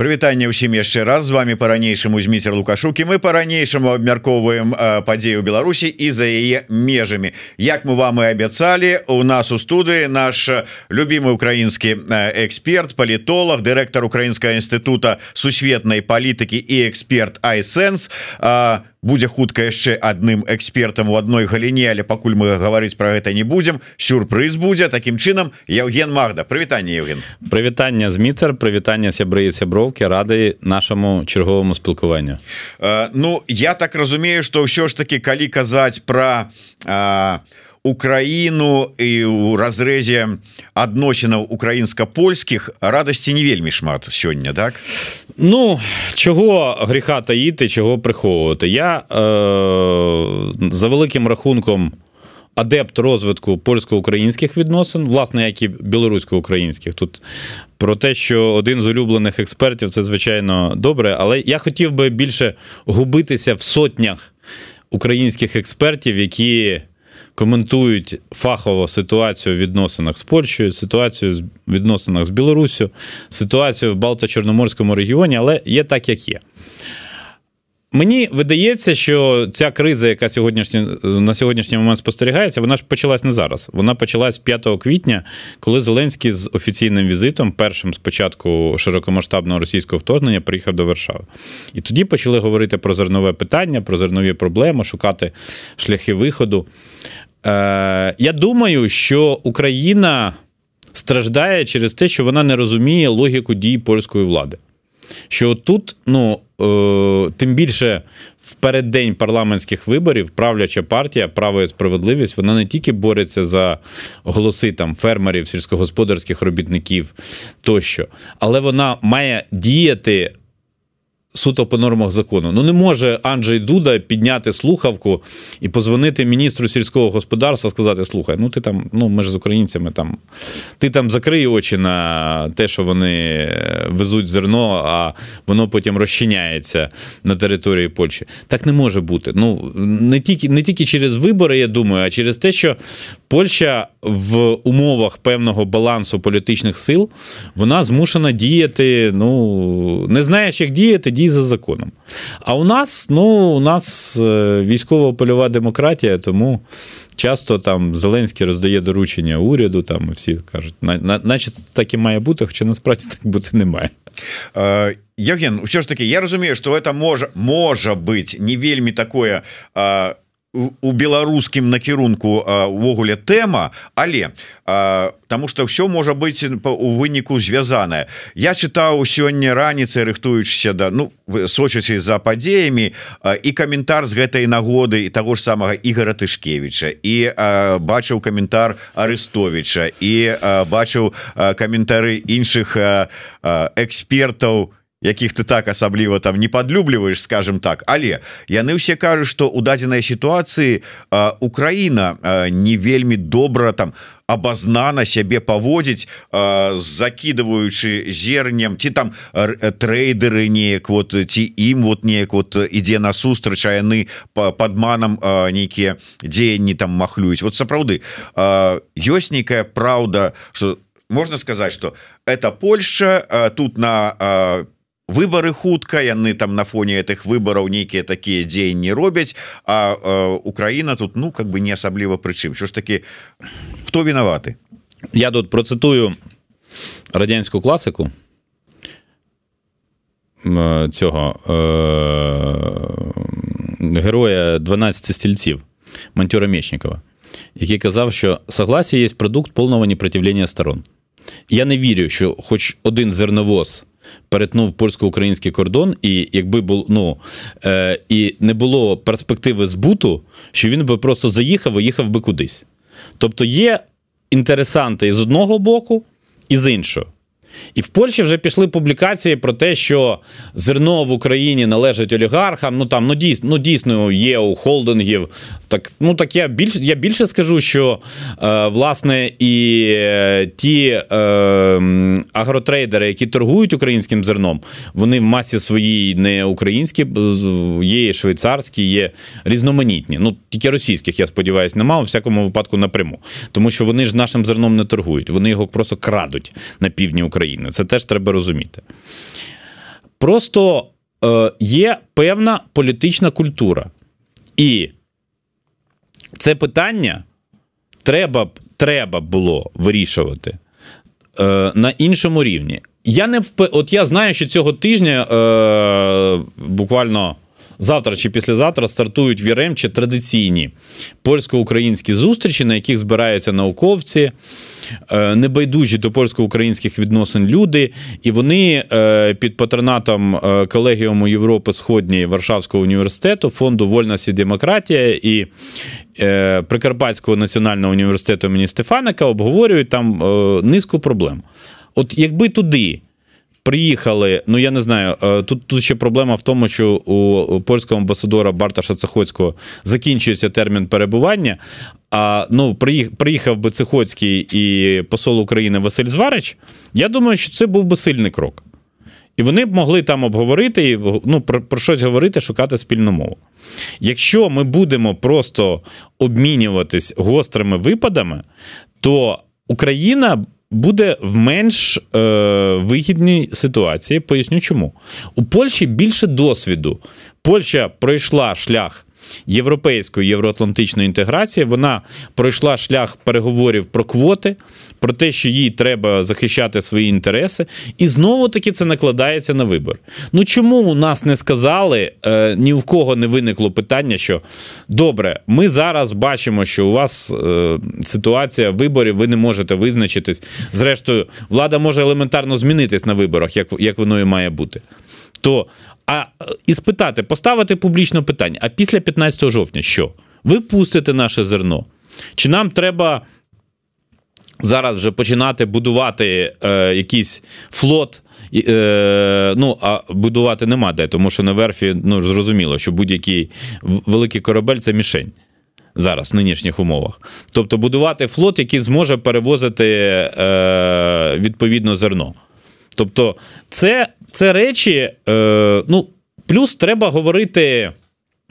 прывітанне ўсім яшчэ раз. З вами по-ранейшаму зміцер лукашукі мы по-ранейшаму абмяркоўваем падзею Беларусі і за яе межамі. Як мы вам і абяцалі у нас у студыі наш любимы украінскі эксперт палітолог дырэктар украінскага інстытута сусветнай палітыкі і эксперт айсэнс будзе хутка яшчэ адным экспертам у адной галіне але пакуль мы гаварыць про гэта не будзем сюрпрыз будзе. Таким чынам Евген Магда прывітанне Евген прывітання зміцер прывітання сябры і сяброўкі рады нашаму чарговаму спілкуванню. Ну я так разумею что ўсё ж таки калі казаць про а, Украіну і у разрэзе адносінаў украінска-польскіх радасці не вельмі шмат сёння так Ну чого гріха таїти чого приховувати я э, за великим рахунком адепт розвитку польсько-українських відносин, власне, як і білорусько-українських. Тут про те, що один з улюблених експертів це звичайно добре, але я хотів би більше губитися в сотнях українських експертів, які коментують фахово ситуацію в відносинах з Польщею, ситуацію в відносинах з Білоруссю, ситуацію в Балто-Чорноморському регіоні, але є так, як є. Мені видається, що ця криза, яка сьогоднішня на сьогоднішній момент спостерігається, вона ж почалась не зараз. Вона почалась 5 квітня, коли Зеленський з офіційним візитом, першим спочатку широкомасштабного російського вторгнення, приїхав до Варшави. І тоді почали говорити про зернове питання, про зернові проблеми, шукати шляхи виходу. Е, Я думаю, що Україна страждає через те, що вона не розуміє логіку дій польської влади. Що тут, ну е, тим більше в переддень парламентських виборів правляча партія право і справедливість вона не тільки бореться за голоси там фермерів, сільськогосподарських робітників тощо, але вона має діяти суто по нормах закону. Ну не може Анджей Дуда підняти слухавку і позвонити міністру сільського господарства, сказати: Слухай, ну ти там, ну ми ж з українцями там, ти там закрий очі на те, що вони е, везуть зерно, а воно потім розчиняється на території Польщі. Так не може бути. Ну не тільки не тільки через вибори, я думаю, а через те, що Польща в умовах певного балансу політичних сил вона змушена діяти. Ну не знаєш, як діяти, дій за законом. А у нас ну, у нас е, військово-польова демократія, тому часто там Зеленський роздає доручення уряду, там і всі кажуть, наче так і має бути, хоча насправді так бути не має. Е, Євген, все ж таки, я розумію, що це може, може бути не вельми такое. Е, у беларускім накірунку увогуле тэма але а, тому что все можа быть у выніку звязаная я чытаў сёння раніцай рыхтуючыся да ну сочыся за падзеямі і каментар з гэтай нагоды і таго ж самага ігора тышкевича і а, бачыў каментар арестовича і а, бачыў каментары іншых экспертаў у якіх ты так асабліва там не подлюбліваешь скажем так. Але яны ўсе кажуць что у дадзенай сітуацыі Украіна не вельмі добра там абазнана сябе паводзіць закидываючы зернем. Ці там трейдеры неяк вот ці ім вот неяк вот ідзе насустрач а яны падманам нейкія дзеянні там махлююць вот сапраўды ёсць нейкая Праўда что можно сказать что это Польша тут на выборы хутка яны там на фоне этих выбораў нейкія такія дзеянні робяць а э, Украіна тут ну как бы не асабліва прычым що ж таки хто вінаваты Я тут процитую радянську класику цього е, героя 12 стільців Монтюра Мечникова який казав, що согласие є продукт повного непротивлення сторон. Я не вірю, що хоч один зерновоз перетнув польсько-український кордон, і якби було ну е, і не було перспективи збуту, що він би просто заїхав і їхав би кудись. Тобто є інтересанти з одного боку і з іншого. І в Польщі вже пішли публікації про те, що зерно в Україні належить олігархам. Ну там ну дійсно ну дійсно є у холдингів. Так ну так я більше я більше скажу, що е, власне і е, ті е, агротрейдери, які торгують українським зерном, вони в масі своїй не українські, є швейцарські, є різноманітні. Ну тільки російських, я сподіваюся, немає у всякому випадку напряму, тому що вони ж нашим зерном не торгують, вони його просто крадуть на півдні України. України. Це теж треба розуміти. Просто е, є певна політична культура. І це питання треба треба було вирішувати е, на іншому рівні. Я не вп... От я знаю, що цього тижня е, буквально завтра чи післязавтра стартують в Яремчі традиційні польсько-українські зустрічі, на яких збираються науковці, е, небайдужі до польсько-українських відносин люди, і вони е, під патронатом е, колегіуму Європи Сходньої Варшавського університету, фонду Вольність і демократія і Прикарпатського національного університету імені Стефаника обговорюють там низку проблем. От якби туди приїхали. Ну я не знаю. Е, тут тут ще проблема в тому, що у польського амбасадора Барташа Цехоцького закінчується термін перебування. А ну, приїхав би Цехоцький і посол України Василь Зварич. Я думаю, що це був би сильний крок. І вони б могли там обговорити, ну, про, про щось говорити, шукати спільну мову. Якщо ми будемо просто обмінюватись гострими випадами, то Україна буде в менш е, вигідній ситуації. Поясню, чому у Польщі більше досвіду. Польща пройшла шлях європейської євроатлантичної інтеграції. Вона пройшла шлях переговорів про квоти, про те, що їй треба захищати свої інтереси, і знову таки це накладається на вибор. Ну чому у нас не сказали, е, ні в кого не виникло питання, що добре, ми зараз бачимо, що у вас е, ситуація виборів, ви не можете визначитись. Зрештою, влада може елементарно змінитись на виборах, як, як воно і має бути. То а і спитати, поставити публічне питання: а після 15 жовтня що? Ви пустите наше зерно? Чи нам треба зараз вже починати будувати е, якийсь флот? Е, Ну, а будувати нема де, тому що на верфі ну, зрозуміло, що будь-який великий корабель це мішень. Зараз в нинішніх умовах. Тобто будувати флот, який зможе перевозити е, відповідно зерно. Тобто, це це речі, е, ну, плюс треба говорити.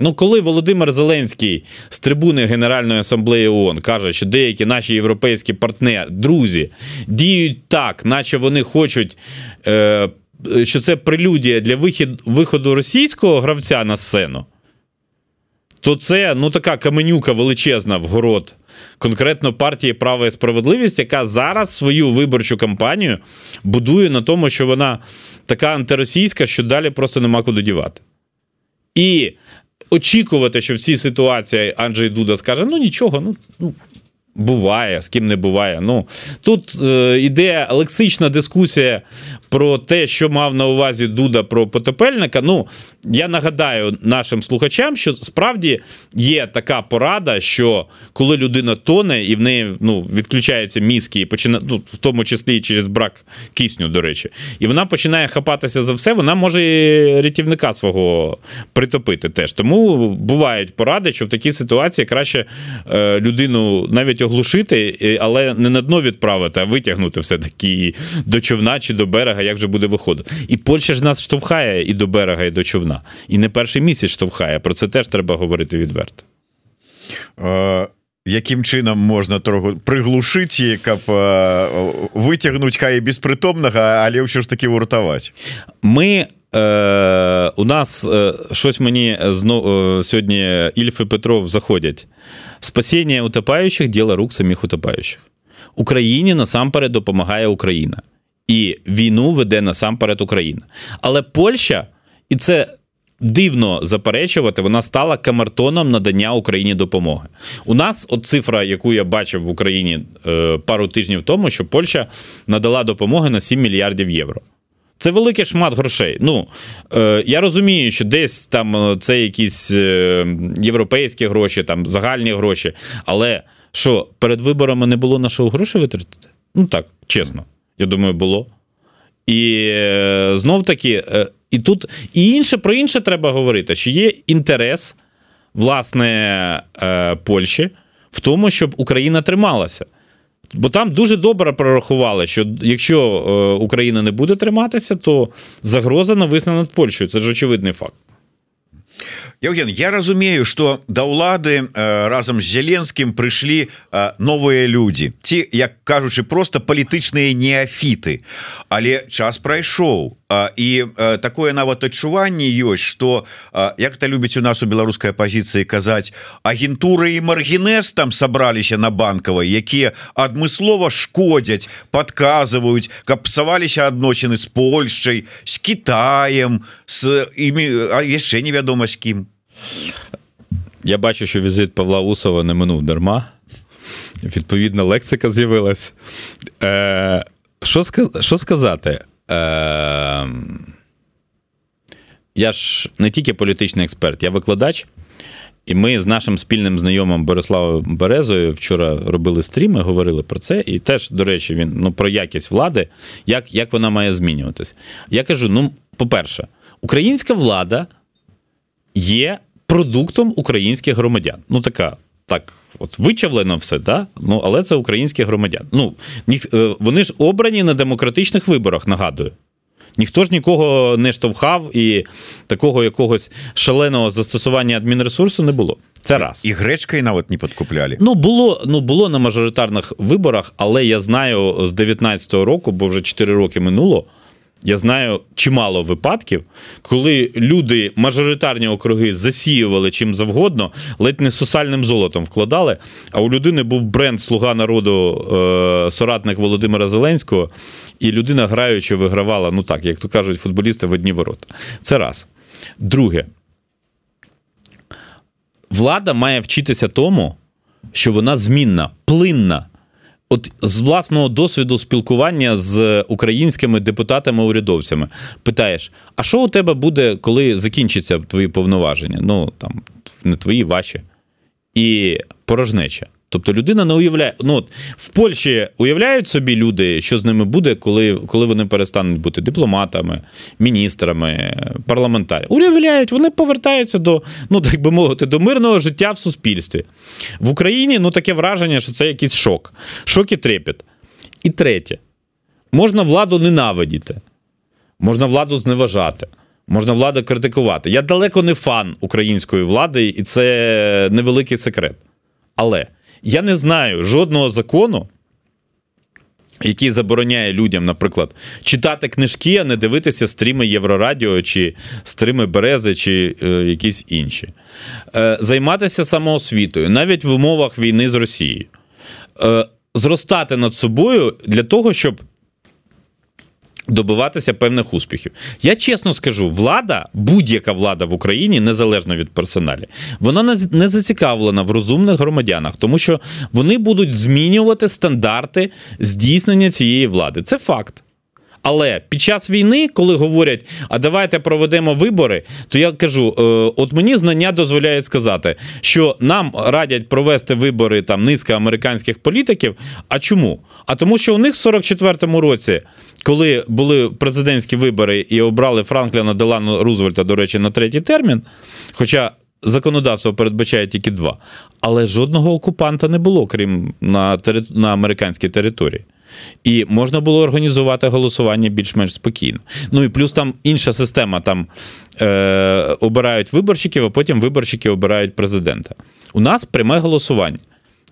Ну, коли Володимир Зеленський з трибуни Генеральної асамблеї ООН каже, що деякі наші європейські партнери, друзі, діють так, наче вони хочуть, е, що це прелюдія для вихід, виходу російського гравця на сцену, то це ну, така каменюка величезна в город конкретно партії Право і справедливість, яка зараз свою виборчу кампанію будує на тому, що вона така антиросійська, що далі просто нема куди дівати. І очікувати, що в цій ситуації Анджей Дуда скаже: ну нічого, ну. ну Буває, з ким не буває. Ну Тут е, іде лексична дискусія про те, що мав на увазі Дуда про потопельника. Ну, я нагадаю нашим слухачам, що справді є така порада, що коли людина тоне і в неї ну, відключаються мізки, і починає, ну, в тому числі і через брак кисню, до речі, і вона починає хапатися за все, вона може і рятівника свого притопити теж. Тому бувають поради, що в такій ситуації краще е, людину навіть оглушити, але не на дно відправити, а витягнути все-таки до човна чи до берега, як вже буде виходити. І Польща ж нас штовхає і до берега, і до човна. І не перший місяць штовхає. Про це теж треба говорити відверто. Е, яким чином можна трохи приглушити, каб е, витягнути хай безпритомного, але все ж таки вартувати? Ми Е, У нас е, щось мені знов е, сьогодні Ільф і Петров заходять. Спасіння утопаючих діло рук самих утопаючих. Україні насамперед допомагає Україна. І війну веде насамперед Україна. Але Польща, і це дивно заперечувати, вона стала камертоном надання Україні допомоги. У нас от цифра, яку я бачив в Україні е, пару тижнів тому, що Польща надала допомоги на 7 мільярдів євро. Це великий шмат грошей. Ну е, я розумію, що десь там е, це якісь е, європейські гроші, там загальні гроші. Але що перед виборами не було на що гроші витратити? Ну так, чесно, я думаю, було. І е, знов таки, е, і тут і інше про інше треба говорити, що є інтерес власне е, Польщі в тому, щоб Україна трималася. Бо там дуже добре прорахували, що якщо Україна не буде триматися, то загроза нависне над Польщею. Це ж очевидний факт. Евген я разумею что да ўлады э, разам з зеленскім прыйшлі э, новыя людзі ці як кажучы просто палітычныя неафіты але час прайшоў і е, такое нават адчуванне ёсць что як-то любіць у нас у беларускай пазіцыі казаць агентуры і маргінез там сабраліся на банкавай якія адмыслова шкодзяць подказваюць каб псаваліся адносіны з Польшчай з Китаем з імі яшчэ невядома з кім. Я бачу що візит Павла Усова не минув дарма. Відповідна лексика з'явилась. Е, що сказати? Е, я ж не тільки політичний експерт, я викладач. І ми з нашим спільним знайомим Бориславом Березою вчора робили стріми, говорили про це. І теж, до речі, він ну про якість влади, як як вона має змінюватись. Я кажу: ну, по-перше, українська влада є продуктом українських громадян. Ну, така. Так, от вичавлено все, да? ну але це українські громадян. Ну е, вони ж обрані на демократичних виборах. Нагадую. Ніхто ж нікого не штовхав, і такого якогось шаленого застосування адмінресурсу не було. Це раз і гречкою навіть не підкупляли. Ну було ну було на мажоритарних виборах, але я знаю з 19-го року, бо вже 4 роки минуло. Я знаю чимало випадків, коли люди мажоритарні округи засіювали чим завгодно, ледь не сусальним золотом вкладали. А у людини був бренд Слуга народу, е, соратник Володимира Зеленського, і людина граючи вигравала, ну так, як то кажуть, футболісти в одні ворота. Це раз. Друге, влада має вчитися тому, що вона змінна, плинна. От з власного досвіду спілкування з українськими депутатами-урядовцями питаєш: а що у тебе буде, коли закінчаться твої повноваження? Ну там не твої, ваші і порожнеча. Тобто людина не уявляє. Ну от в Польщі уявляють собі люди, що з ними буде, коли коли вони перестануть бути дипломатами, міністрами, парламентарями. Уявляють, вони повертаються до, ну так би мовити, до мирного життя в суспільстві. В Україні ну таке враження, що це якийсь шок. Шок і трепет. І третє, можна владу ненавидіти, можна владу зневажати. Можна владу критикувати. Я далеко не фан української влади, і це невеликий секрет. Але я не знаю жодного закону, який забороняє людям, наприклад, читати книжки, а не дивитися стріми Єврорадіо, чи стріми Берези, чи е, якісь інші. Е, Займатися самоосвітою, навіть в умовах війни з Росією. Е, Зростати над собою для того, щоб добиватися певних успіхів. Я чесно скажу, влада, будь-яка влада в Україні, незалежно від персоналі, вона не зацікавлена в розумних громадянах, тому що вони будуть змінювати стандарти здійснення цієї влади. Це факт. Але під час війни, коли говорять, а давайте проведемо вибори, то я кажу: е, от мені знання дозволяє сказати, що нам радять провести вибори там низка американських політиків. А чому? А тому, що у них в 44-му році, коли були президентські вибори і обрали Франкліна Делану Рузвельта, до речі, на третій термін, хоча. Законодавство передбачає тільки два, але жодного окупанта не було, крім на на американській території. І можна було організувати голосування більш-менш спокійно. Ну і плюс там інша система: там е, обирають виборщиків, а потім виборщики обирають президента. У нас пряме голосування.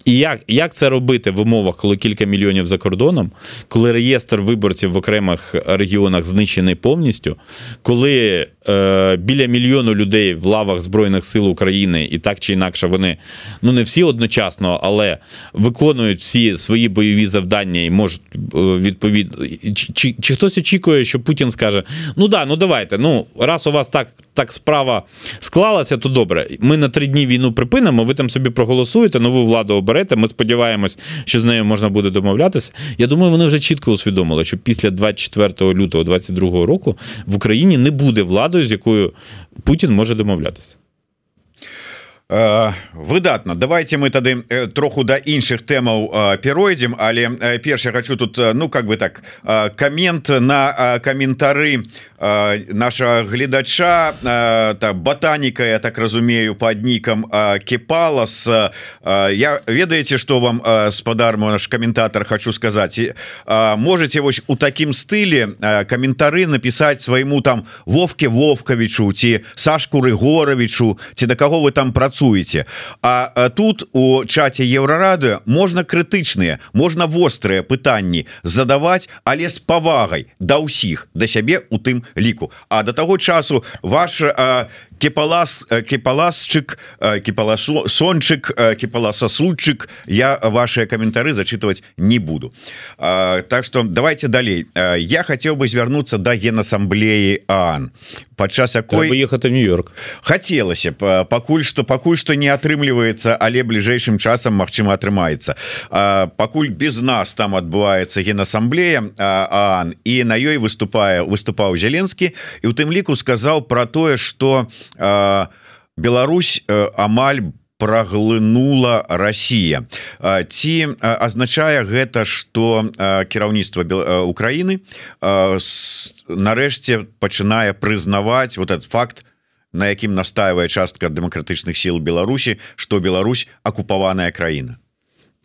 І як як це робити в умовах, коли кілька мільйонів за кордоном, коли реєстр виборців в окремих регіонах знищений повністю, коли е, біля мільйону людей в лавах Збройних сил України і так чи інакше вони ну не всі одночасно, але виконують всі свої бойові завдання і можуть е, відповідно. Чи, чи, чи хтось очікує, що Путін скаже: ну да, ну давайте, ну раз у вас так так справа склалася, то добре. Ми на три дні війну припинимо. Ви там собі проголосуєте, нову владу оберете говорити. Ми сподіваємось, що з нею можна буде домовлятися. Я думаю, вони вже чітко усвідомили, що після 24 лютого 2022 року в Україні не буде владою, з якою Путін може домовлятися. Е, выдатна давайте мы тады е, троху да іншых тэмаў е, перойдзем але перша хочу тут ну как бы так камент на каментары наша гледача та ботаніка я так разумею под нікам кепалас. Я ведаеце что вам спадар наш каментатор хочу сказать можете вось у таким стыле каментары написать свайму там вовке вовкавічу ці сашку рыгоровичу ці да каго вы там працуеце. А тут у чаце еўрарады можна крытычныя можна вострыя пытанні задаваць але з павагай да ўсіх да сябе у тым ліку. А до того часу ваш кепалас кепаласчык кепаласончык кепаласасульчык я ваши каментары зачитывать не буду. Так что давайте далей. Я хотел бы звярнуцца до генассамблеі Ан. Падчас якой ехаць нью-йорк. Хацелася б пакуль что пакуль что не атрымліваецца але бліжэйшым часам Мачыма атрымаецца пакуль без нас там адбываецца генассамблея Ан. І на ёй выступае выступаў Зеленскі і у тым ліку сказаў про тое что Беларусь амаль по праглынула Россия ці азначае гэта что кіраўніцтва Украины нарэшце пачынае прызнаваць вот этот факт на якім настаивае частка дэмакратычных сил Беларусі что Беларусь акупаваная краіна.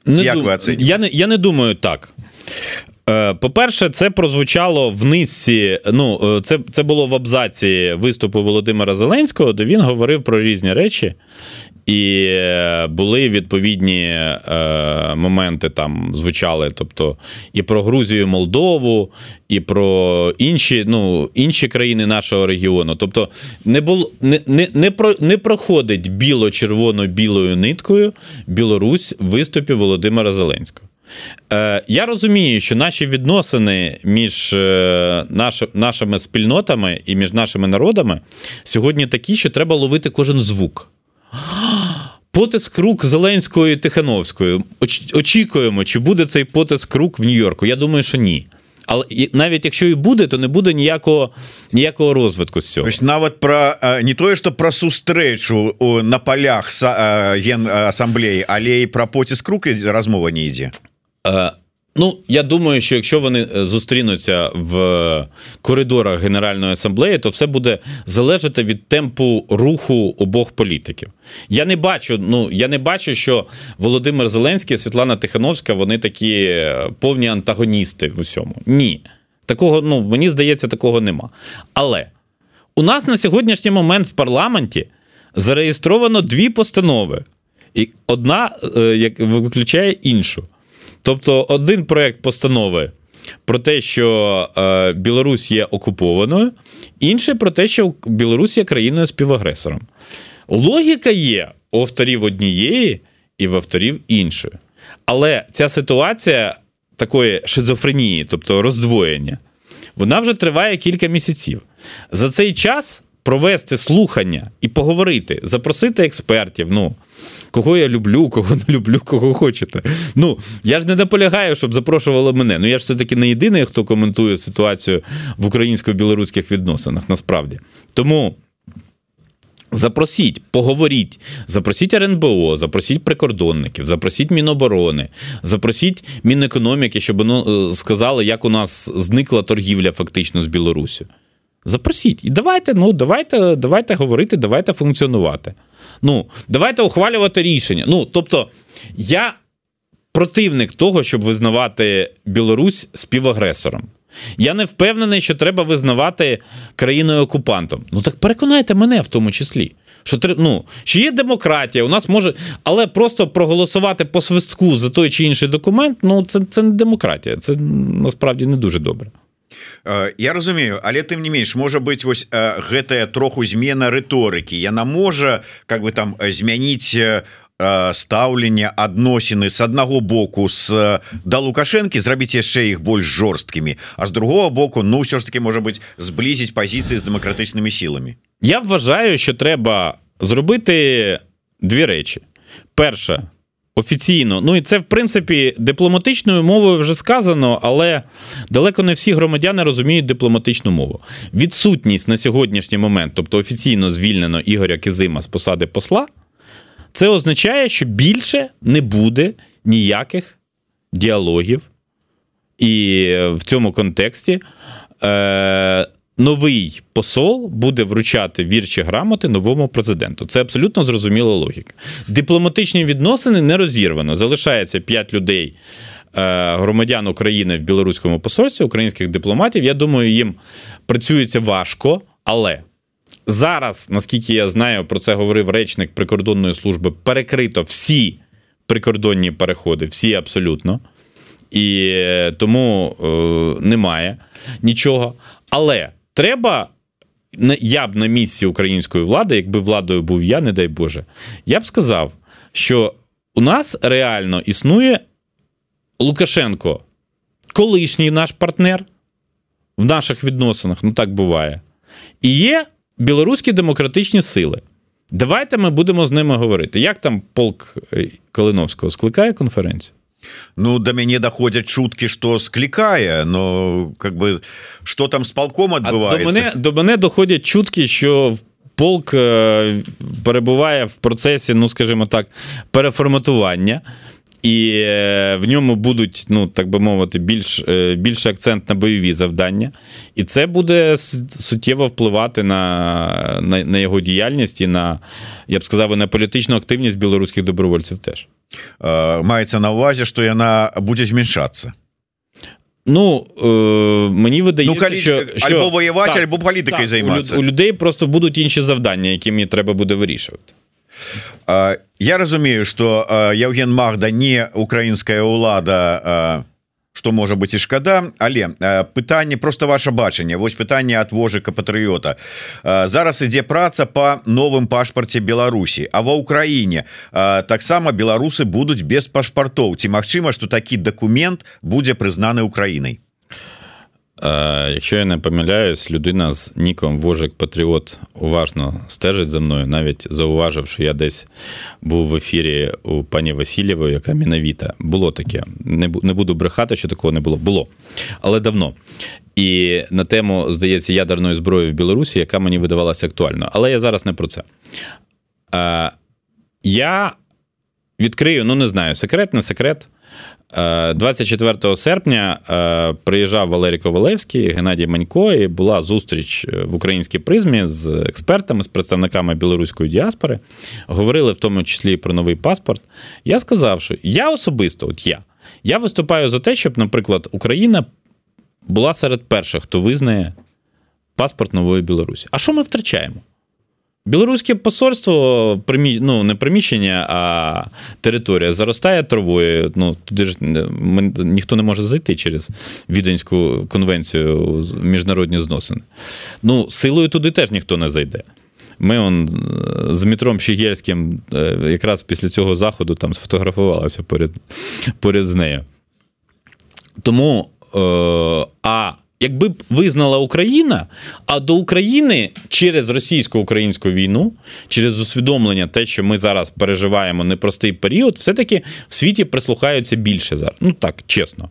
Не я не я не думаю так по-перше, це прозвучало в низці. Ну, це це було в абзаці виступу Володимира Зеленського, де він говорив про різні речі, і е, були відповідні е, моменти там звучали. Тобто і про Грузію, Молдову, і про інші ну, інші країни нашого регіону. Тобто, не було не, не, не, про, не проходить біло-червоно-білою ниткою Білорусь в виступі Володимира Зеленського. Е, Я розумію, що наші відносини між е, наш, нашими спільнотами і між нашими народами сьогодні такі, що треба ловити кожен звук. Потиск рук Зеленської і Тихановської. Очікуємо, чи буде цей потиск рук в Нью-Йорку. Я думаю, що ні. Але навіть якщо і буде, то не буде ніякого ніякого розвитку з цього. Ось навіть про не то, що про сустречу на полях генасамблеї, але й про потиск рук розмова не йде. Е, Ну, я думаю, що якщо вони е, зустрінуться в коридорах Генеральної асамблеї, то все буде залежати від темпу руху обох політиків. Я не бачу, ну я не бачу, що Володимир Зеленський Світлана Тихановська вони такі е, повні антагоністи в усьому. Ні. Такого, ну мені здається, такого нема. Але у нас на сьогоднішній момент в парламенті зареєстровано дві постанови, і одна як виключає іншу. Тобто, один проект постанови про те, що е, Білорусь є окупованою, інший про те, що Білорусь є країною співагресором. Логіка є у авторів однієї і в авторів іншої. Але ця ситуація такої шизофренії, тобто роздвоєння, вона вже триває кілька місяців. За цей час провести слухання і поговорити, запросити експертів. ну, Кого я люблю, кого не люблю, кого хочете. Ну, я ж не наполягаю, щоб запрошували мене. Ну я ж все-таки не єдиний, хто коментує ситуацію в українсько-білоруських відносинах, насправді. Тому. Запросіть, поговоріть, запросіть РНБО, запросіть прикордонників, запросіть Міноборони, запросіть Мінекономіки, щоб ну, сказали, як у нас зникла торгівля фактично з Білорусю. Запросіть. І давайте, ну, давайте, давайте говорити, давайте функціонувати. Ну, давайте ухвалювати рішення. Ну, тобто, я противник того, щоб визнавати Білорусь співагресором. Я не впевнений, що треба визнавати країною окупантом. Ну так переконайте мене в тому числі. Що ну, що є демократія, у нас може, але просто проголосувати по свистку за той чи інший документ ну це це не демократія, це насправді не дуже добре. Я разумею але тым не менш можа быть вось гэтая троху змена рыторыкі. Яна можа как бы там змяніць стаўленне адносіны с аднаго боку с да лукашэнкі зрабіць яшчэ іх больш жорсткімі а з другого боку ну ўсё ж таки можа быть зблізіць пазіцыі з дэмакратычнымі сіламі. Я вважаю що треба зробити дві речі. Перша Офіційно, ну і це в принципі дипломатичною мовою вже сказано, але далеко не всі громадяни розуміють дипломатичну мову. Відсутність на сьогоднішній момент, тобто офіційно звільнено Ігоря Кизима з посади посла, це означає, що більше не буде ніяких діалогів. І в цьому контексті е, новий посол буде вручати вірчі грамоти новому президенту. Це абсолютно зрозуміла логіка. Дипломатичні відносини не розірвано. Залишається п'ять людей. Е, громадян України в білоруському посольстві, українських дипломатів. Я думаю, їм працюється важко, але зараз, наскільки я знаю, про це говорив речник прикордонної служби, перекрито всі прикордонні переходи, всі абсолютно. І е, тому е, немає нічого. Але треба. Я б на місці української влади, якби владою був я, не дай Боже, я б сказав, що у нас реально існує Лукашенко, колишній наш партнер в наших відносинах, ну так буває. І є білоруські демократичні сили. Давайте ми будемо з ними говорити. Як там полк е, Калиновського скликає конференцію? Ну до мяне доходят чутки что склікае но как бы что там з полком адбываецца до мене до мене доходять чутки що полк е, перебуває в процесі ну скажімо так переформатування. І е, в ньому будуть, ну так би мовити, більш е, більший акцент на бойові завдання, і це буде суттєво впливати на, на, на його діяльність і на, я б сказав, на політичну активність білоруських добровольців теж. Мається на увазі, що вона буде зменшатися. Ну, э, мені видається, ну, калі... що, що або воювати, або політикою займатися. У людей просто будуть інші завдання, які мені треба буде вирішувати. Я разумею что Евген Магда не украинская ўлада что можа быть і шкада але пытанне просто ваше бачанне. Вось пытанне от вожыка патрыота зараз ідзе праца по новым пашпарце Беларусі. А ва Украіне таксама беларусы будуць без пашпартоў. Ці Мачыма что такі документ будзе прызнаны Украінай Е, якщо я не помиляюсь, людина з ніком Вожик Патріот уважно стежить за мною, навіть зауважив, що я десь був в ефірі у пані Васильєвої, яка міновіта. Було таке. Не не буду брехати, що такого не було. Було. Але давно. І на тему, здається, ядерної зброї в Білорусі, яка мені видавалася актуальною. Але я зараз не про це. Е, Я відкрию, ну не знаю, секрет, не секрет. 24 серпня е, приїжджав Валерій Ковалевський, Геннадій Манько, і була зустріч в українській призмі з експертами, з представниками білоруської діаспори. Говорили в тому числі про новий паспорт. Я сказав, що я особисто, от я, я виступаю за те, щоб, наприклад, Україна була серед перших, хто визнає паспорт нової Білорусі. А що ми втрачаємо? Білоруське посольство, ну, не приміщення, а територія заростає травою. Ну, туди ж ми... ніхто не може зайти через Віденську конвенцію міжнародні зносини. Ну, силою туди теж ніхто не зайде. Ми он з Дмитром Щегельським е, якраз після цього заходу там сфотографувалися поряд поряд з нею. Тому е, а якби б визнала Україна, а до України через російсько-українську війну, через усвідомлення те, що ми зараз переживаємо непростий період, все-таки в світі прислухаються більше зараз. Ну так, чесно.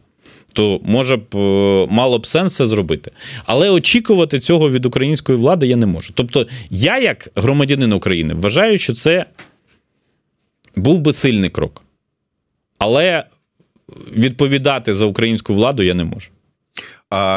То може б е, мало б сенс це зробити. Але очікувати цього від української влади я не можу. Тобто, я, як громадянин України, вважаю, що це був би сильний крок. Але відповідати за українську владу я не можу.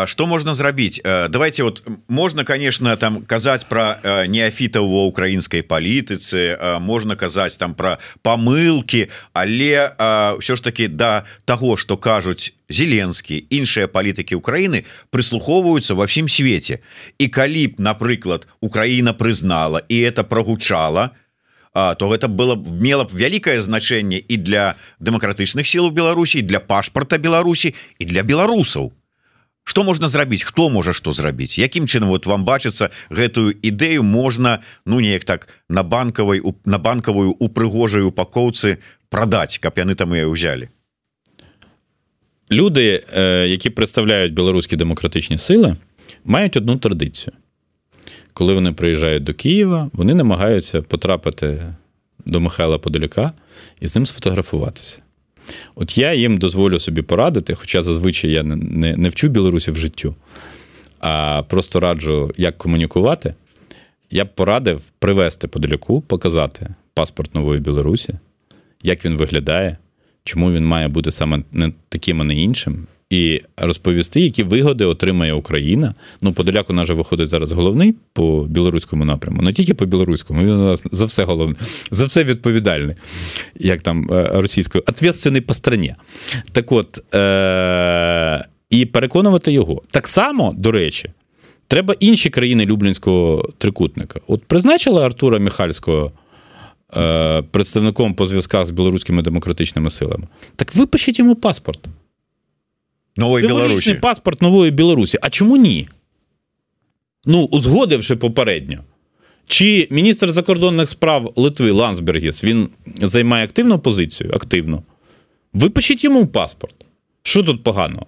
Что можно зрабіць э, давайте вот можно конечно там казаць про э, неафітаў ва украінскай палітыцы э, можно казаць там про помылки але все ж таки до да, того что кажуць зеленскі іншыя палітыкі Украины прислухоўваюцца во всім свете. І калі б напрыклад Украина прызнала і это прогучала то гэта было мела б вялікае значэнне і для дэмакратычных сил у Беларусі для пашпарта Беларусі і для беларусаў что можна зрабіць? Хто можа что зрабіць? Якім чынам вот вам бачыцца гэтую ідэю можна ну неяк так на банкавай на банкавую упрыгожай упакоўцы прадаць каб яны там і ўзялі? Люди які представляють білоруські демократичні сили мають одну традицію. Коли вони приїжджають до Києва вони намагаються потрапити до Михайла Подоляка і з ним сфотографуватися От я їм дозволю собі порадити, хоча зазвичай я не, не, не вчу білорусів життю, а просто раджу, як комунікувати. Я б порадив привезти подаляку, показати паспорт нової Білорусі, як він виглядає, чому він має бути саме не таким, а не іншим, і розповісти, які вигоди отримає Україна. Ну, Подоляк у нас же виходить зараз головний по білоруському напряму, не тільки по білоруському, він у нас за все головне, за все відповідальний, як там е, російською, ответственний по страні. Так от, е- і переконувати його. Так само, до речі, треба інші країни Люблінського трикутника. От призначили Артура Міхальського. Е, представником по зв'язках з білоруськими демократичними силами, так випишіть йому паспорт нової Білорусі. паспорт нової Білорусі. А чому ні? Ну, узгодивши попередньо. Чи міністр закордонних справ Литви Лансбергіс він займає активну позицію? Активно. Випишіть йому паспорт. Що тут поганого?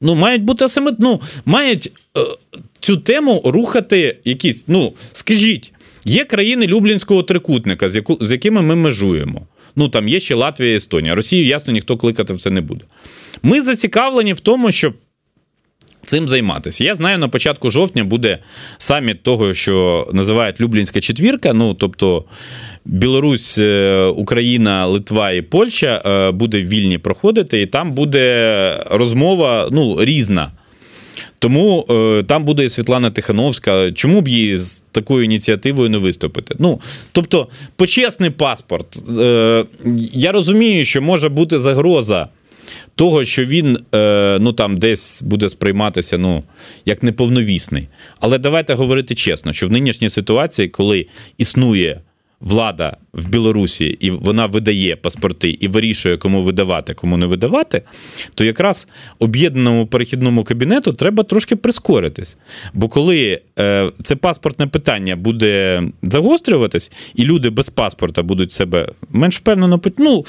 Ну, мають бути саме, ну, мають е, цю тему рухати якісь. Ну, скажіть, є країни Люблінського трикутника, з, яку, з якими ми межуємо. Ну, там є ще Латвія і Естонія. Росію, ясно, ніхто кликати в це не буде. Ми зацікавлені в тому, щоб цим займатися. Я знаю, на початку жовтня буде саміт того, що називають Люблінська четвірка. Ну, тобто Білорусь, е, Україна, Литва і Польща е, буде вільні проходити, і там буде розмова ну, різна. Тому е, там буде і Світлана Тихановська. Чому б їй з такою ініціативою не виступити? Ну, тобто, почесний паспорт. Е, я розумію, що може бути загроза того, що він е, ну там десь буде сприйматися ну, як неповновісний. Але давайте говорити чесно, що в нинішній ситуації, коли існує влада в Білорусі і вона видає паспорти і вирішує, кому видавати, кому не видавати, то якраз об'єднаному перехідному кабінету треба трошки прискоритись. Бо коли е, це паспортне питання буде загострюватись, і люди без паспорта будуть себе менш впевнено ну,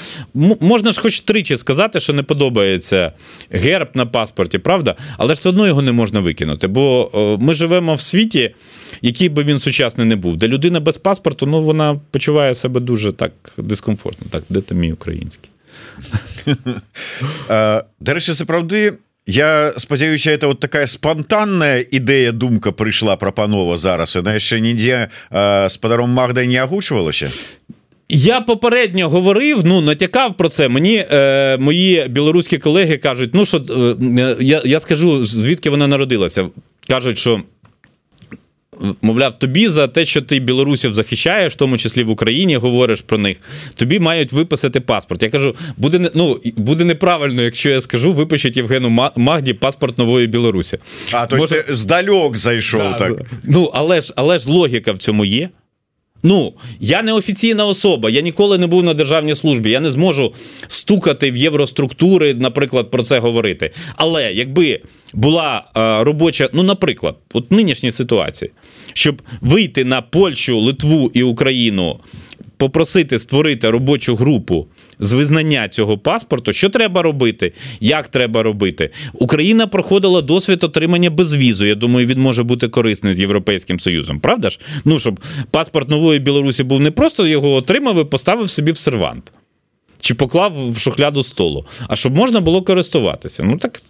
можна ж хоч тричі сказати, що не подобається герб на паспорті, правда? Але ж все одно його не можна викинути. Бо е, ми живемо в світі, який би він сучасний не був, де людина без паспорту, ну вона почуває себе себе дуже так дискомфортно. Так, де ти мій український? Е, до речі, це правди, я спадзяюся это вот такая спонтанная ідэя думка прыйшла прапанова зараз она яшчэ нідзе е, з падаром Магдай не агучвалася Я попередньо говорив, ну натякав про це. Мені е, мої білоруські колеги кажуть, ну що е, я я скажу звідки вона народилася. Кажуть, що мовляв, тобі за те, що ти білорусів захищаєш, в тому числі в Україні говориш про них, тобі мають виписати паспорт. Я кажу, буде ну, буде неправильно, якщо я скажу, випишіть Євгену Магді паспорт нової Білорусі. А то Може... ти здальок зайшов да, так. Ну, але ж, але ж логіка в цьому є. Ну, я не офіційна особа, я ніколи не був на державній службі. Я не зможу стукати в євроструктури, наприклад, про це говорити. Але якби була е, робоча, ну, наприклад, от нинішній ситуації, щоб вийти на Польщу, Литву і Україну попросити створити робочу групу з визнання цього паспорту, що треба робити, як треба робити. Україна проходила досвід отримання безвізу. Я думаю, він може бути корисний з Європейським Союзом. Правда ж? Ну щоб паспорт нової Білорусі був не просто його отримав і поставив собі в сервант чи поклав в шухляду столу, а щоб можна було користуватися. Ну так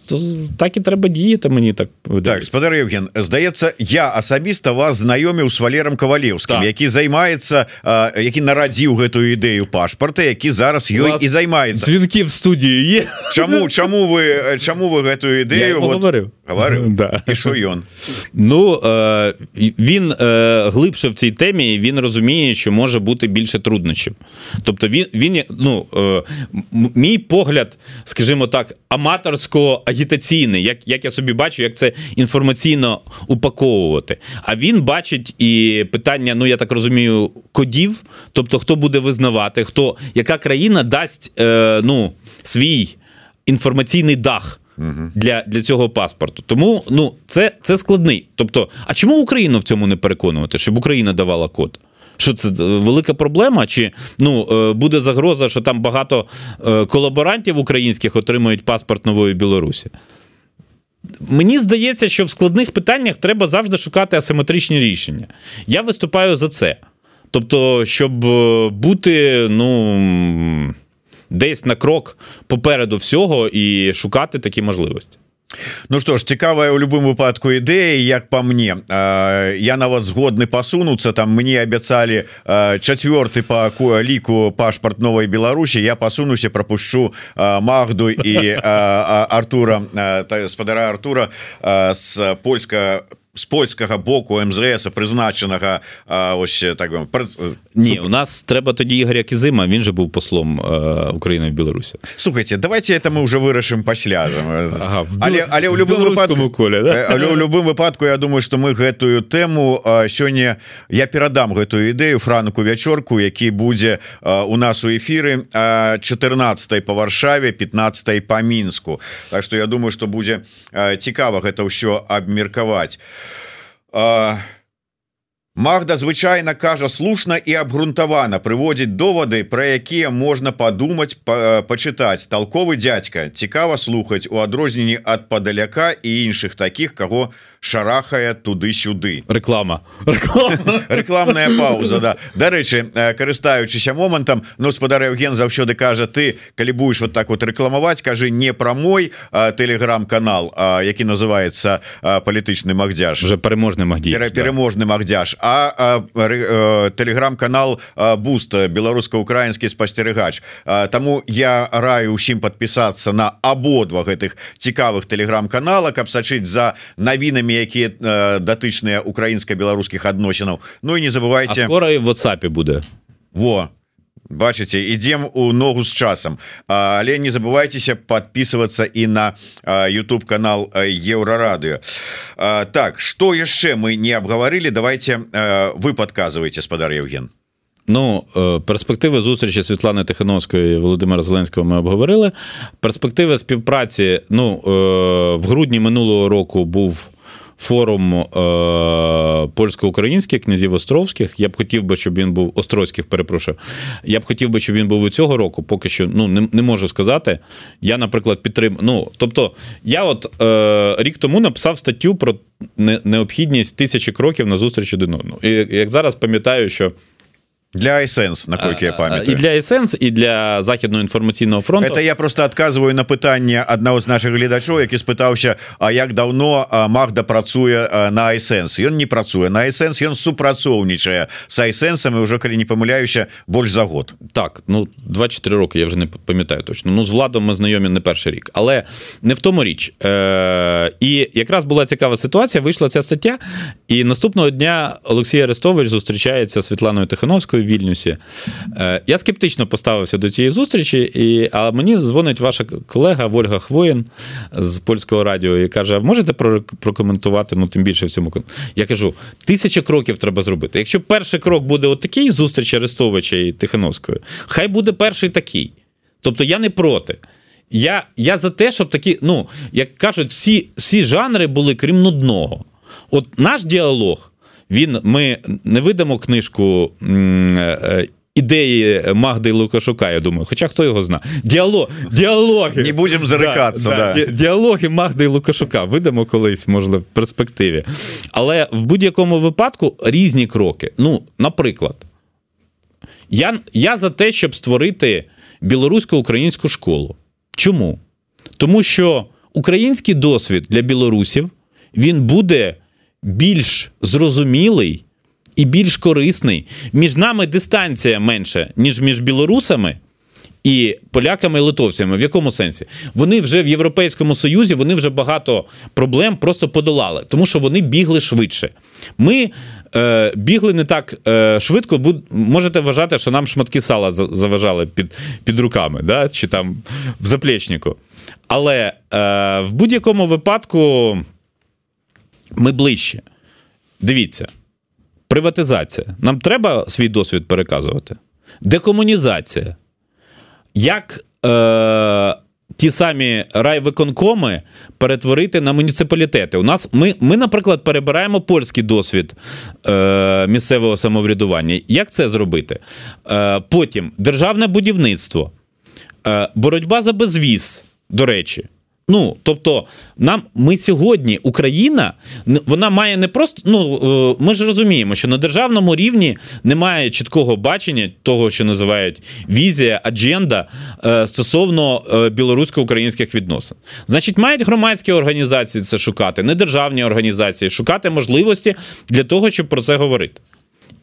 так і треба діяти. Мені так Так, спадар Євген, здається, я асабіста вас знаёміў з Валером Кавалеўскім, які займаецца які нарадзіў гэтую ідею пашпарта, які зараз ёй і займається дзвінкі в студію є. чому чаму ви чому ви гэтую ідэю вот, говорив говорив да. і що ён Ну е, він е, глибше в цій темі. Він розуміє, що може бути більше труднощів. Тобто, він він ну Е, мій погляд, скажімо так, аматорсько-агітаційний, як як я собі бачу, як це інформаційно упаковувати. А він бачить і питання, ну я так розумію, кодів, тобто хто буде визнавати, хто яка країна дасть е, ну, свій інформаційний дах. Для для цього паспорту. Тому ну, це це складний. Тобто, а чому Україну в цьому не переконувати, щоб Україна давала код? Що це велика проблема? Чи ну е, буде загроза, що там багато е, колаборантів українських отримують паспорт нової Білорусі? Мені здається, що в складних питаннях треба завжди шукати асиметричні рішення. Я виступаю за це. Тобто, щоб е, бути, ну. Десь на крок попереду всього і шукати такі можливості. Ну что ж цікавая у любым выпадку ідэя як по мне. Я нават згодны пасунуцца там мне абяцалі чацвёрты по ліку пашпарт новой Беларусі. Я пасунуся пропушчу Магду і Артура спадара Артура з польска з польскага боку МЗС призначенага ось так Ні, у нас треба тоді Ігоря Кізима він же був послом України в Білорусі. Слухайте давайте это мы уже вырашым пасля ага, але, але у любым выпадку коле да? у любым выпадку Я думаю что мы гэтую тэму сёння я перадам гэтую ідэю франку вячорку які будзе у нас у эфиры 14 по варшаве 15 по мінску. Так что я думаю что будзе цікава гэта ўсё абмеркаваць а, Магда звычайна кажа слушна і абгрунтавана прыводзіць довады пра якія можна падумаць па, пачытаць. Толковы дядзька цікава слухаць у адрозненні ад падаляка і іншых таких каго шарахае туды-сюды. Реклама. Реклама. Рекламная пауза да. Дарэчы е, карыстаючыся момантам гаспадар ну, Евген заўсёды кажа ты калі будешь вот так вот рэкламаваць кажы не пра мой е, телеграм-канал які называется е, палітычны магдзяж уже переможны магді переможны магдзяж. А телеграм-канал буста беларуска-украінскі спастерыгач. Таму я раю усім подпісацца на абодва гэтых цікавых телеграм-канала каб сачыць за навінамі якія датычныя украінска-беларускіх адносінаў. Ну і не забывайте скоро в WhatsApp буде. Во бачыце ідзем у ногу з часам але не забывайцеся подписываться і на YouTube канал еўрарадыо так что яшчэ мы не абгаварылі давайте е, вы подказваеце спадар Евген Ну е, перспективи зустрічі Світлани Тихановської і Володимира Зеленського ми обговорили. Перспективи співпраці Ну е, в грудні минулого року був форум е, польсько-українських князів Островських. Я б хотів би, щоб він був Острозьких, перепрошую. Я б хотів би, щоб він був і цього року. Поки що ну не, не можу сказати. Я, наприклад, підтримую. Ну, тобто, я от е, рік тому написав статтю про необхідність тисячі кроків на зустріч один одного. І як зараз пам'ятаю, що. Для iSense, наколькі я е, памятаю. І для iSense, і для західного інформаційного фронту. Это я просто адказваю на пытанне одного з наших гледачоў, які спытаўся А як давно е, Магда працуе на iSense ён не працуе на iSense ён супрацоўнічае с iSense і ўжо калі не памыляюся больш за год. Так ну 24 роки я вже не памятаю точно. Ну з владом ми знайомі не перший рік. Але не в тому річ. Е, і якраз була цікава ситуація вийшла ця стаття і наступного дня Олексій Арестович зустрічається Світланою Тихановською в Вільнюсі. Е, я скептично поставився до цієї зустрічі, і, а мені дзвонить ваша колега Вольга Хвоїн з польського радіо і каже: можете прокоментувати ну, тим більше в цьому Я кажу: тисяча кроків треба зробити. Якщо перший крок буде отакий зустріч Арестовича і Тихановської, хай буде перший такий. Тобто я не проти. Я я за те, щоб такі, ну, як кажуть, всі всі жанри були крім нудного. От наш діалог він ми не видамо книжку. Е, ідеї Магди Лукашука, я думаю, хоча хто його знає. Діалог, діалоги. Не будемо зарикатися. Да, да. Діалоги Магди Лукашука видамо колись, можливо, в перспективі. Але в будь-якому випадку різні кроки. Ну, наприклад, я, я за те, щоб створити білорусько-українську школу. Чому? Тому що український досвід для білорусів він буде більш зрозумілий і більш корисний. Між нами дистанція менша, ніж між білорусами. І поляками і литовцями, в якому сенсі? Вони вже в Європейському Союзі вони вже багато проблем просто подолали, тому що вони бігли швидше. Ми е, бігли не так е, швидко, бо можете вважати, що нам шматки сала заважали під під руками, да? чи там в заплечнику. Але е, в будь-якому випадку ми ближче. Дивіться, приватизація. Нам треба свій досвід переказувати. Декомунізація. Як е, ті самі райвиконкоми перетворити на муніципалітети? У нас Ми, ми наприклад, перебираємо польський досвід е, місцевого самоврядування. Як це зробити? Е, Потім державне будівництво, е, боротьба за безвіз, до речі. Ну, тобто, нам ми сьогодні, Україна, вона має не просто. Ну е, ми ж розуміємо, що на державному рівні немає чіткого бачення того, що називають візія, адженда е, стосовно е, білорусько-українських відносин. Значить, мають громадські організації це шукати, не державні організації, шукати можливості для того, щоб про це говорити.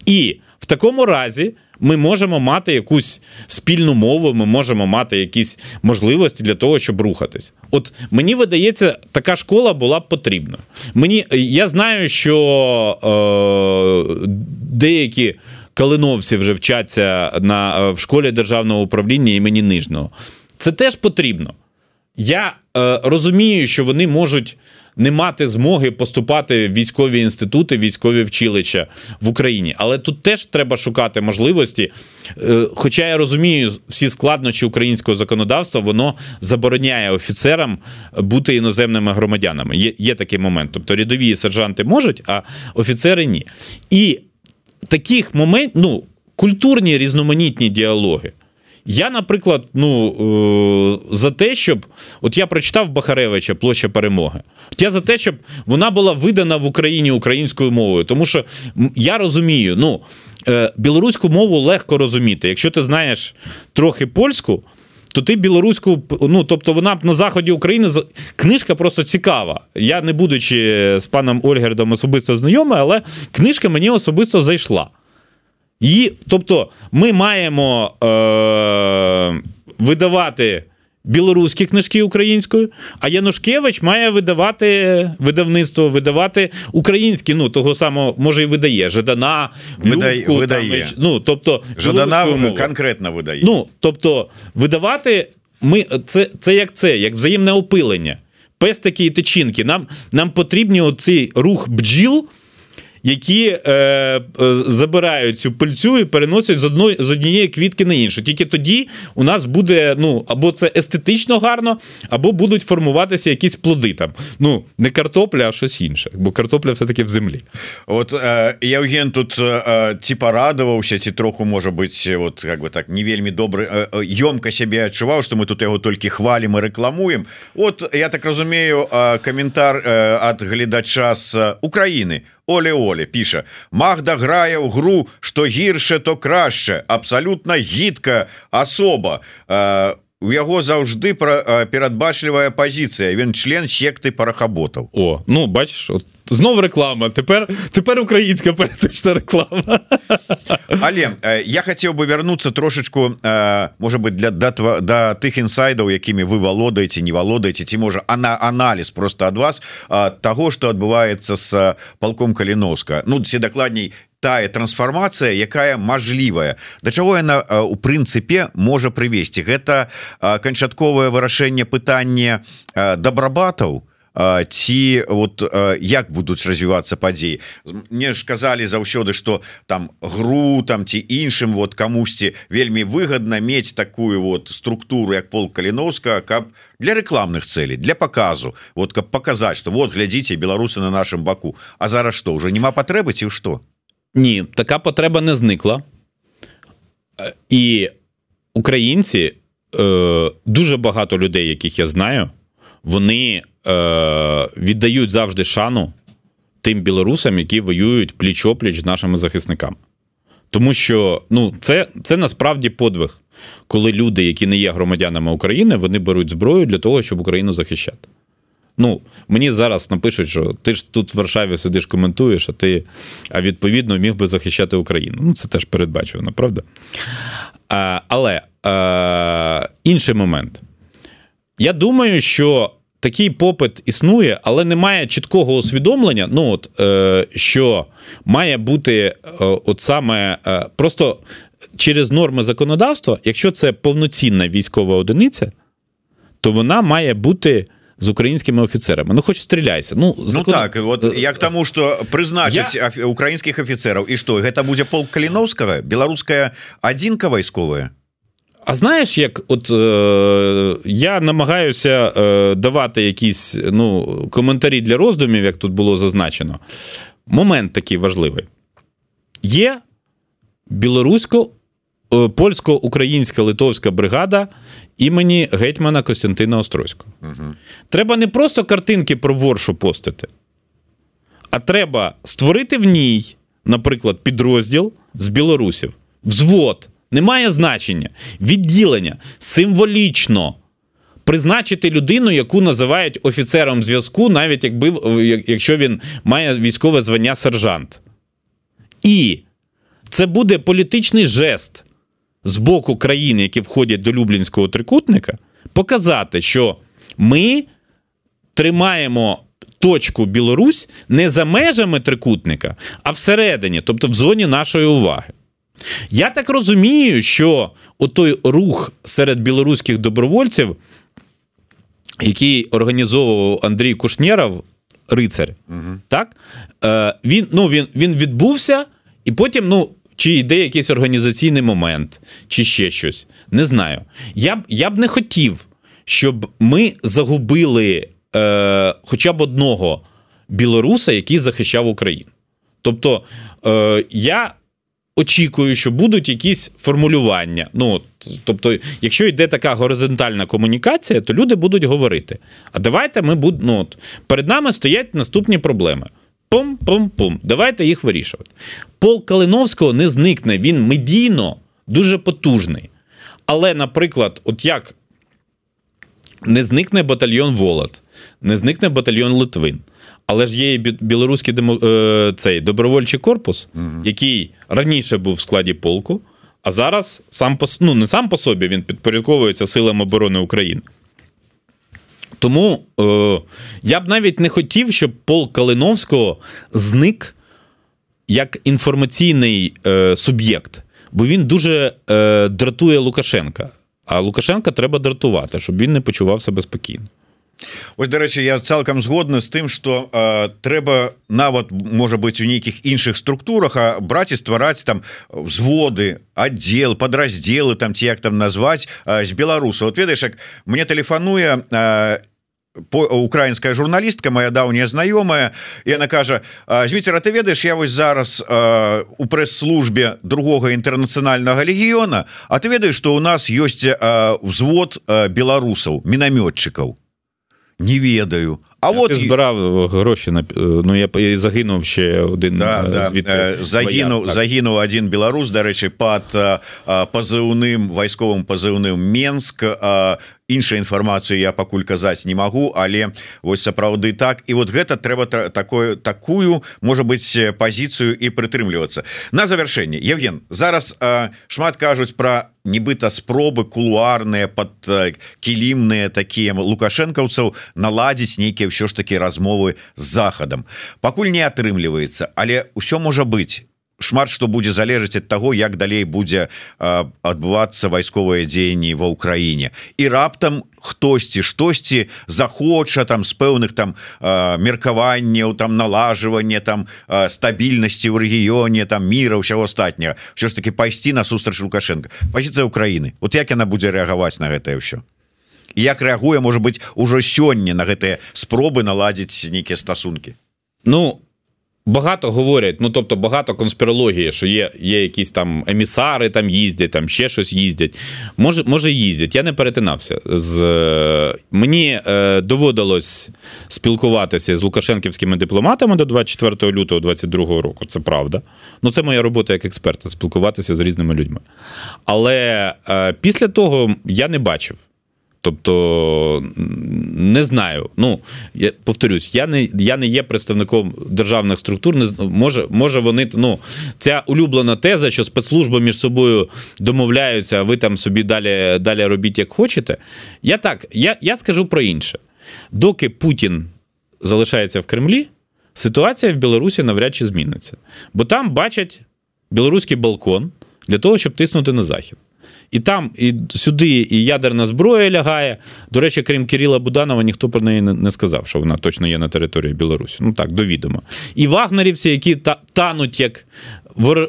І в такому разі ми можемо мати якусь спільну мову, ми можемо мати якісь можливості для того, щоб рухатись. От мені видається, така школа була б потрібна. Мені я знаю, що е, деякі калиновці вже вчаться на, в школі державного управління імені Нижного. Це теж потрібно. Я е, розумію, що вони можуть не мати змоги поступати в військові інститути, військові вчилища в Україні. Але тут теж треба шукати можливості. Е, хоча я розумію, всі складнощі українського законодавства воно забороняє офіцерам бути іноземними громадянами. Є є такий момент. Тобто рядові сержанти можуть, а офіцери ні. І таких моментів, ну, культурні різноманітні діалоги. Я, наприклад, ну е, за те, щоб от я прочитав Бахаревича Площа перемоги. От я за те, щоб вона була видана в Україні українською мовою. Тому що я розумію, ну е, білоруську мову легко розуміти. Якщо ти знаєш трохи польську, то ти білоруську, ну тобто вона на заході України книжка просто цікава. Я не будучи з паном Ольгердом особисто знайомий, але книжка мені особисто зайшла. І, Тобто, ми маємо е, видавати білоруські книжки українською, а Янушкевич має видавати видавництво, видавати українські, ну того самого може і видає Жадана, Видає, Любку, видає. Там, ну, тобто, Жадана конкретно видає. Ну, тобто, видавати ми це це як це, як взаємне опилення. Пестики і тичинки. Нам нам потрібні оцей рух бджіл які е, е, забирають цю пильцю і переносять з одної з однієї квітки на іншу. Тільки тоді у нас буде ну або це естетично гарно, або будуть формуватися якісь плоди там. Ну не картопля, а щось інше, бо картопля все таки в землі. От е, Євген тут е, ці порадувався, ці троху може бути, от як би так не вельмі добре е, е, йомко себе адчував, що ми тут його тільки хвалимо і рекламуємо. От я так розумію, е, коментар е, від глядача з України. Оле Оле піша Магда грае ў гру што гірше то краще абсалютна гідка асоба у яго заўжды пра перадбачлівая пазіцыя. Ён член секты парахаботаў. О ну бачиш от знов реклама. Тепер тепер політична реклама. Але я хотел бы вярнуцца трошечку может быть для да, да тых інсайдаў якімі вы валодаеце не валодаеце ці можа она анализ просто ад вас того что адбываецца с палком каліновска ну все дакладней тая трансфармацыя якая мажлівая. Да чаго яна у прынцыпе можа прывесці? Гэта канчатковае вырашэнне пытання дабрабатаў? Ці вот як будуць развівацца падзеі? Мне ж казалі заўсёды что там гру там ці іншым вот камусьці вельмі выгодна мець такую вот структуру як пол каліновска каб для рекламных целей для показу вот каб показать что вот глядзіце беларусы на нашем баку. А зараз что уже няма патрэбы ці что Ні, така потреба не зникла. І українці е, дуже багато людей, яких я знаю, вони е, віддають завжди шану тим білорусам, які воюють пліч-опліч з нашими захисниками. Тому що ну, це це насправді подвиг, коли люди, які не є громадянами України, вони беруть зброю для того, щоб Україну захищати. Ну, мені зараз напишуть, що ти ж тут в Варшаві сидиш, коментуєш, а ти а відповідно міг би захищати Україну. Ну, це теж передбачувано, правда? А, Але а, інший момент. Я думаю, що такий попит існує, але немає чіткого усвідомлення. Ну, от, е, що має бути е, от саме е, просто через норми законодавства, якщо це повноцінна військова одиниця, то вона має бути з українськими офіцерами. Ну хоч стріляйся. Ну закон... ну так вот я к тому что прызначыць я... украінскіх офіцераў і что гэта будзе пол каліновскага беларуская адзінка вайсковая А знаєш, як от е, я намагаюся е, давати якісь ну, коментарі для роздумів, як тут було зазначено. Момент такий важливий. Є білорусько Е, польсько-українська литовська бригада імені гетьмана Костянтина Острозького. Угу. Треба не просто картинки про воршу постити, а треба створити в ній, наприклад, підрозділ з білорусів. Взвод. Немає значення. Відділення символічно. Призначити людину, яку називають офіцером зв'язку, навіть якби, якщо він має військове звання сержант. І це буде політичний жест з боку країн, які входять до Люблінського трикутника, показати, що ми тримаємо точку Білорусь не за межами трикутника, а всередині, тобто в зоні нашої уваги. Я так розумію, що отой рух серед білоруських добровольців, який організовував Андрій Кушнєров, рицар. Угу. Так? Е, Він ну, він, він відбувся, і потім, ну. Чи йде якийсь організаційний момент, чи ще щось. Не знаю. Я б я б не хотів, щоб ми загубили е, хоча б одного білоруса, який захищав Україну. Тобто е, я очікую, що будуть якісь формулювання. Ну, Тобто, якщо йде така горизонтальна комунікація, то люди будуть говорити. А давайте ми будемо. Ну, перед нами стоять наступні проблеми. Пум-пум-пум. Давайте їх вирішувати. Полк Калиновського не зникне, він медійно дуже потужний. Але, наприклад, от як не зникне батальйон Волод, не зникне батальйон Литвин. Але ж є і білоруський демо, е, цей добровольчий корпус, який раніше був в складі полку, а зараз сам по, ну, не сам по собі він підпорядковується силам оборони України. Тому е, я б навіть не хотів, щоб Пол Калиновського зник як інформаційний е, суб'єкт, бо він дуже е, дратує Лукашенка. А Лукашенка треба дратувати, щоб він не почував себе спокійно. Ось дарэчы я цалкам згодны з тым что э, трэба нават можа быть у нейкіх іншых структурах а браць і ствараць там взводы отдел подраздзелы там ці як там назваць э, з беларуса вот ведаеш як мне тэлефануе э, украинская журналістка моя даўняя знаёмая і она кажа Зміцера ты ведаеш я вось зараз э, у прэс-службе другога інтэрнацыянальнага легіёна А ты ведаеш что у нас ёсць э, взвод э, беларусаў мінамётчыкаў не ведаю А я от збирав гроші на ну я і загинув ще один да, да. загинув вояк, загинув один беларус дарэчы под пазыўным вайсковым пазыўным Менск іншая інфармацыю я пакуль казаць не магу але вось сапраўды так. І вот гэта трэба такое такую можа быть пазіцыю і прытрымлівацца. На завяршэнне Евген зараз э, шмат кажуць про нібыта спробы кулуарныя под кілімныя такія лукашэнкаўцаў наладзіць нейкія ўсё ж такі размовы з захадам пакуль не атрымліваецца але ўсё можа быть. Шмат што будзе залежаць ад таго як далей будзе адбывацца вайсковыя дзеянні ва ўкраіне і раптам хтосьці штосьці захоча там з пэўных там меркаванняў там налажвання там стабільнасці ў рэгіёне там міра ўсяго астатняга що ж таки пайсці на сустрач лукашенко. Пазіцыя Украіны вот як яна будзе рэагаваць на гэтае ўсё як рэагуе может быть ужо сёння на гэтыя спробы наладзіць нейкія стасункі? Ну багато говорять Ну тобто багато конспірології що є є якісь там емісари там їздять там ще щось їздять. Може може їздять. Я не перетинався з е, мені е, доводилось спілкуватися з лукашенківськими дипломатами до 24 лютого 22 року. Це правда. Ну це моя робота як експерта спілкуватися з різними людьми. Але е, після того я не бачив. Тобто не знаю. Ну я повторюсь, я не я не є представником державних структур. Не може, може вони ну ця улюблена теза, що спецслужби між собою домовляються, а ви там собі далі далі робіть як хочете. Я так, я, я скажу про інше. Доки Путін залишається в Кремлі, ситуація в Білорусі навряд чи зміниться, бо там бачать білоруський балкон для того, щоб тиснути на захід. І там, і сюди і ядерна зброя лягає. До речі, крім Кирила Буданова, ніхто про неї не сказав, що вона точно є на території Білорусі. Ну так, довідомо. І вагнерівці, які та, тануть як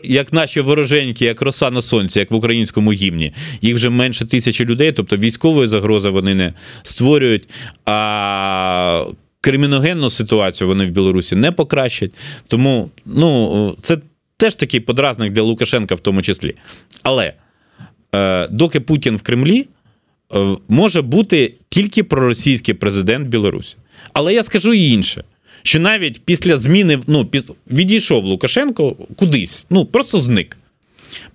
як наші вороженьки, як роса на сонці, як в українському гімні. Їх вже менше тисячі людей, тобто військової загрози вони не створюють. а Криміногенну ситуацію вони в Білорусі не покращать. Тому ну, це теж такий подразник для Лукашенка, в тому числі. Але. Е, доки Путін в Кремлі, е, може бути тільки проросійський президент Білорусі. Але я скажу і інше. Що навіть після зміни ну, піс... відійшов Лукашенко кудись, ну просто зник.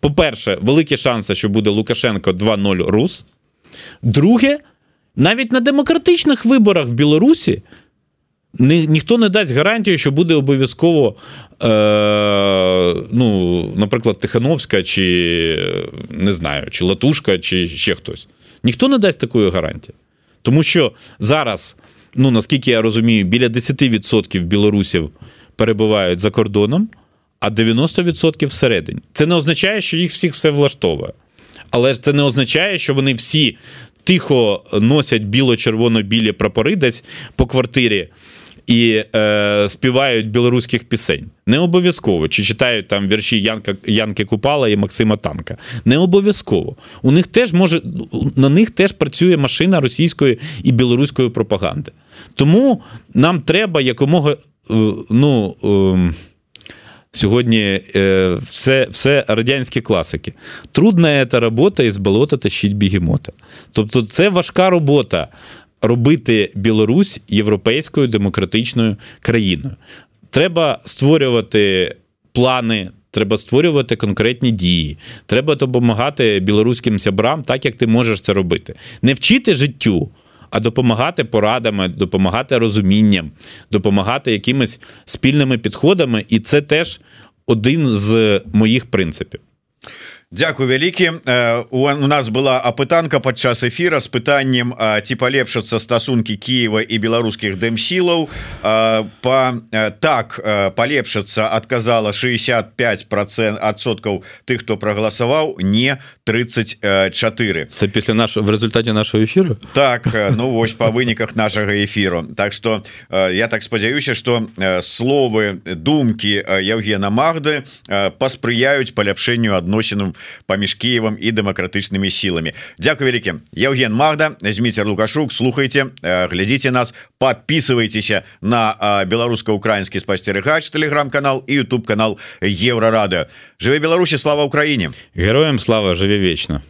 По-перше, великі шанси, що буде Лукашенко 2-0 Рус. Друге, навіть на демократичних виборах в Білорусі ні, ніхто не дасть гарантію, що буде обов'язково, е, ну, наприклад, Тихановська, чи не знаю, чи Латушка, чи ще хтось. Ніхто не дасть такої гарантії. Тому що зараз, ну наскільки я розумію, біля 10% білорусів перебувають за кордоном, а 90% всередині. Це не означає, що їх всіх все влаштовує. Але це не означає, що вони всі тихо носять біло-червоно-білі прапори десь по квартирі і е, співають білоруських пісень. Не обов'язково чи читають там вірші Янка Янки Купала і Максима Танка. Не обов'язково. У них теж може на них теж працює машина російської і білоруської пропаганди. Тому нам треба якомога е, ну. Е, Сьогодні е, все все радянські класики. Трудна ця робота із болота тащить бігемота. Тобто, це важка робота робити Білорусь європейською демократичною країною. Треба створювати плани. Треба створювати конкретні дії. Треба допомагати білоруським сябрам, так як ти можеш це робити. Не вчити життю, а допомагати порадами, допомагати розумінням, допомагати якимись спільними підходами. І це теж один з моїх принципів. Дякую вялікі. У нас была апытанка падчас эфира с пытаннем ці палепшацца стасункі Киева і беларускіх дэмсілаў. По так палепшацца адказала 65 процент адсоткаў тых хто прагаласаваў не 34 це після нашого в результаті нашого ефіру? Так ну вось по выніках нашага эфіру Так что я так спадзяюся что словы думкі Евгена Магды паспрыяюць паляпшэнню адносінам паміж Києвом і дэмакратычнымі сіламі Дякую вялікім Евген Магда Зміцер лукашук слухайте е, глядзіце нас подписывайтеся на е, беларуска-украінскі спасцерыгач телеграм-канал і YouTube канал еврорадыо жыве Беларусі слава Украіне героям слава жыве вечно